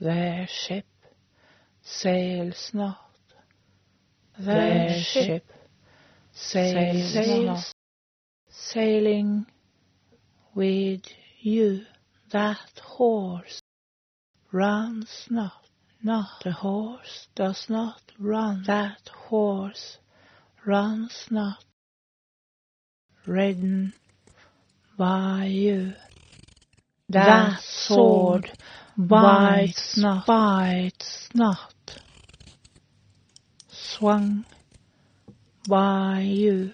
Their ship sails not. Their ship sails not. Sailing with you. That horse runs not. Not the horse does not run. That horse runs not. Ridden by you. That sword bites not, bites not. Swung by you,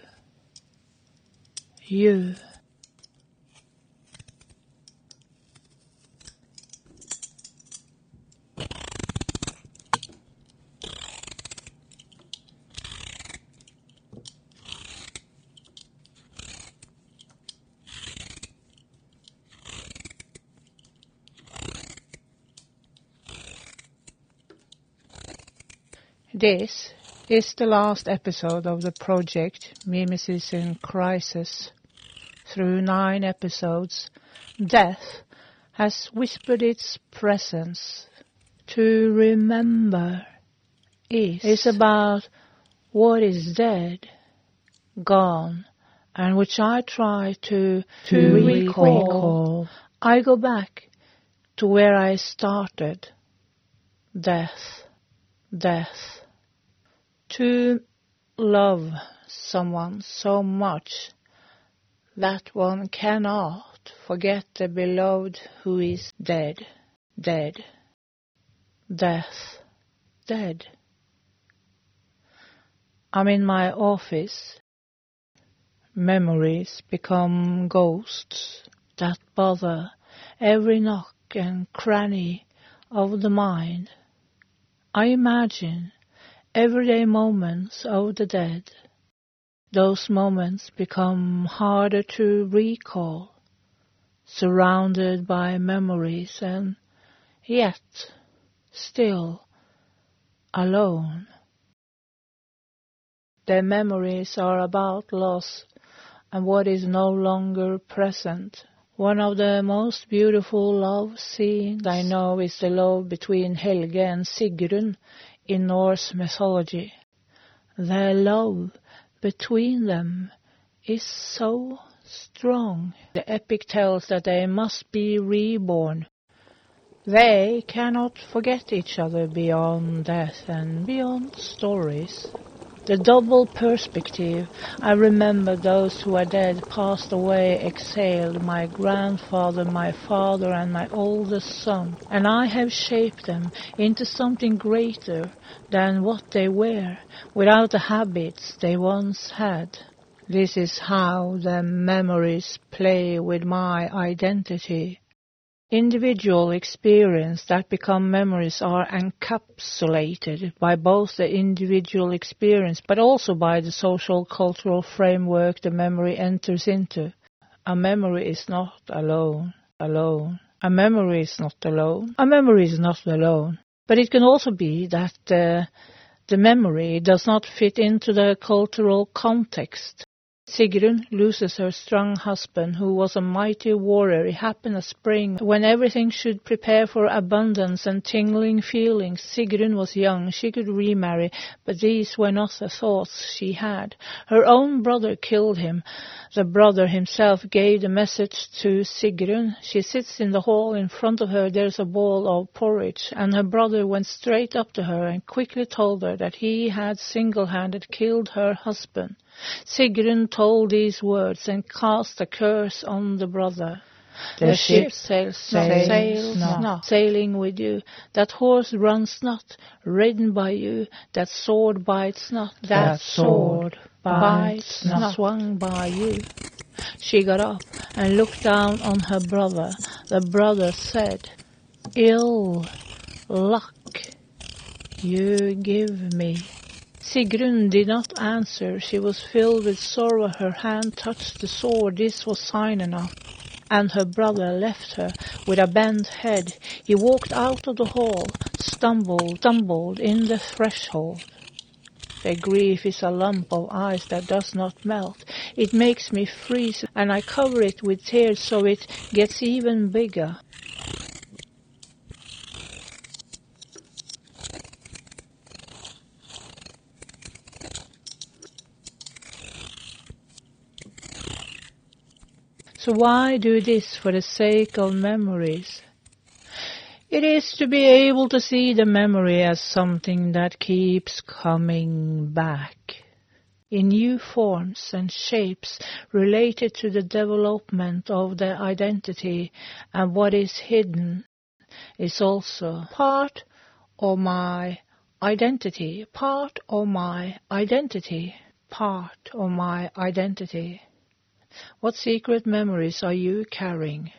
you. This is the last episode of the project Mimesis in Crisis. Through nine episodes, death has whispered its presence. To remember is, is about what is dead, gone, and which I try to, to recall. recall. I go back to where I started. Death, death to love someone so much that one cannot forget the beloved who is dead, dead, death, dead. I'm in my office. Memories become ghosts that bother every nook and cranny of the mind. I imagine everyday moments of the dead. Those moments become harder to recall, surrounded by memories and yet still alone. Their memories are about loss and what is no longer present. One of the most beautiful love scenes I know is the love between Helge and Sigrun in Norse mythology. Their love between them is so strong. The epic tells that they must be reborn. They cannot forget each other beyond death and beyond stories. The double perspective, I remember those who are dead, passed away, exhaled, my grandfather, my father, and my oldest son, and I have shaped them into something greater than what they were, without the habits they once had. This is how the memories play with my identity. Individual experience that become memories are encapsulated by both the individual experience but also by the social cultural framework the memory enters into. A memory is not alone, alone. A memory is not alone. A memory is not alone. But it can also be that uh, the memory does not fit into the cultural context. Sigrun loses her strong husband, who was a mighty warrior. It happened a spring, when everything should prepare for abundance and tingling feelings. Sigrun was young, she could remarry, but these were not the thoughts she had. Her own brother killed him. The brother himself gave the message to Sigrun. She sits in the hall. In front of her there's a bowl of porridge, and her brother went straight up to her and quickly told her that he had single-handed killed her husband. Sigrun told these words and cast a curse on the brother. The, the ship sails, sails, sails not, not, sailing with you. That horse runs not, ridden by you. That sword bites not, that, that sword bites not, swung by you. She got up and looked down on her brother. The brother said, Ill luck you give me. Sigrun did not answer. She was filled with sorrow. Her hand touched the sword. This was sign enough. And her brother left her with a bent head. He walked out of the hall, stumbled, stumbled in the threshold. Their grief is a lump of ice that does not melt. It makes me freeze, and I cover it with tears so it gets even bigger. So why do this for the sake of memories? It is to be able to see the memory as something that keeps coming back in new forms and shapes related to the development of the identity and what is hidden is also part of my identity, part of my identity, part of my identity. What secret memories are you carrying?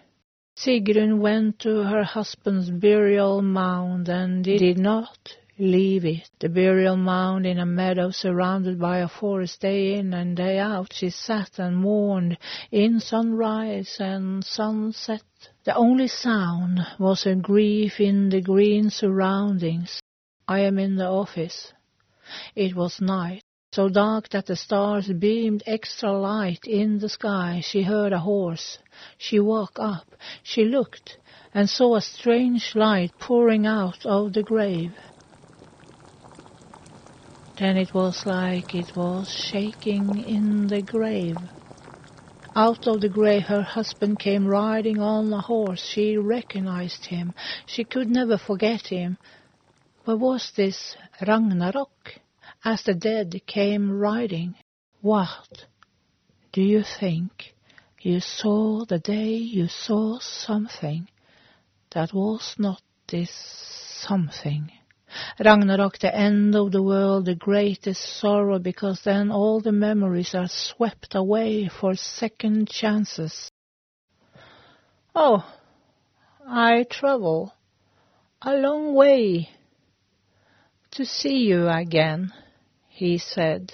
Sigrun went to her husband's burial mound and did not leave it. The burial mound in a meadow surrounded by a forest day in and day out. She sat and mourned in sunrise and sunset. The only sound was her grief in the green surroundings. I am in the office. It was night so dark that the stars beamed extra light in the sky. She heard a horse. She woke up. She looked and saw a strange light pouring out of the grave. Then it was like it was shaking in the grave. Out of the grave her husband came riding on a horse. She recognized him. She could never forget him. But was this Ragnarok? As the dead came riding. What do you think you saw the day you saw something that was not this something? Ragnarok, the end of the world, the greatest sorrow, because then all the memories are swept away for second chances. Oh, I travel a long way to see you again he said.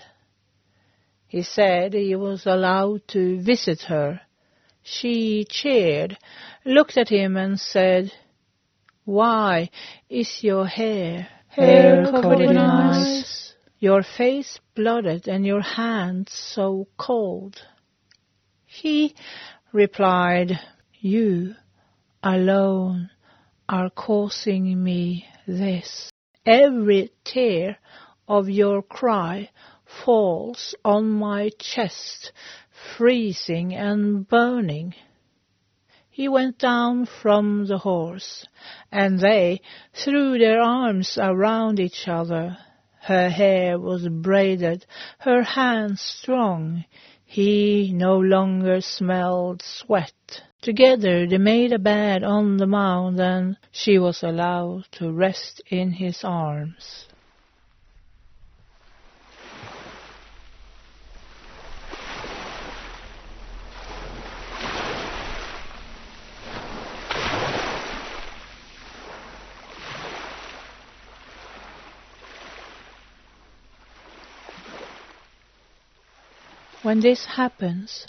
He said he was allowed to visit her. She cheered, looked at him and said, Why is your hair, hair covered in ice, your face blooded and your hands so cold? He replied, You alone are causing me this. Every tear of your cry falls on my chest, freezing and burning. He went down from the horse, and they threw their arms around each other. Her hair was braided, her hands strong. He no longer smelled sweat. Together they made a bed on the mound, and she was allowed to rest in his arms. When this happens,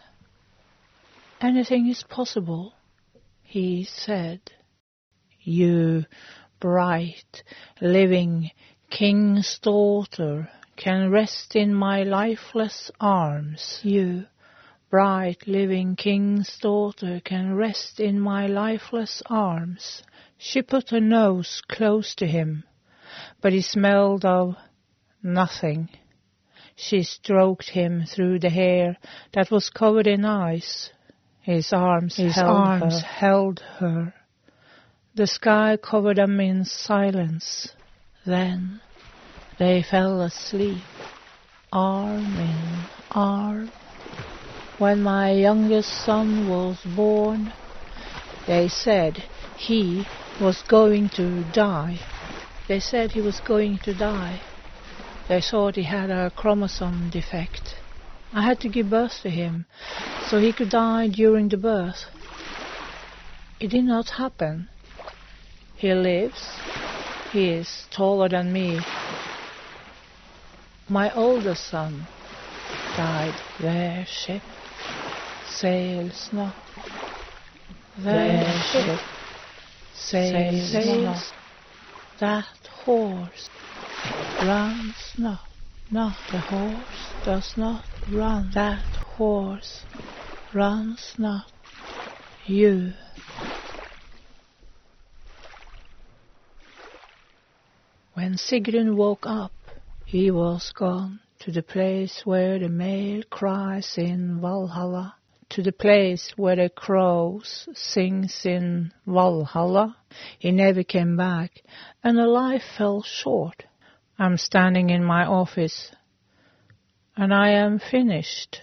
anything is possible, he said. You bright, living king's daughter can rest in my lifeless arms. You bright, living king's daughter can rest in my lifeless arms. She put her nose close to him, but he smelled of nothing. She stroked him through the hair that was covered in ice. His arms, His held, arms her. held her. The sky covered them in silence. Then they fell asleep, arm in arm. When my youngest son was born, they said he was going to die. They said he was going to die. They thought he had a chromosome defect. I had to give birth to him, so he could die during the birth. It did not happen. He lives. He is taller than me. My older son died. Their ship sails not. Their ship sails not. That horse runs not, not the horse does not run, that horse runs not, you. When Sigrun woke up, he was gone to the place where the male cries in Valhalla to the place where the crows sings in Valhalla. He never came back, and the life fell short. I'm standing in my office, and I am finished.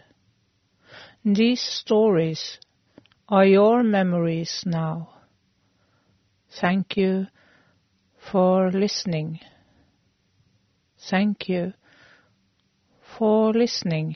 These stories are your memories now. Thank you for listening. Thank you for listening.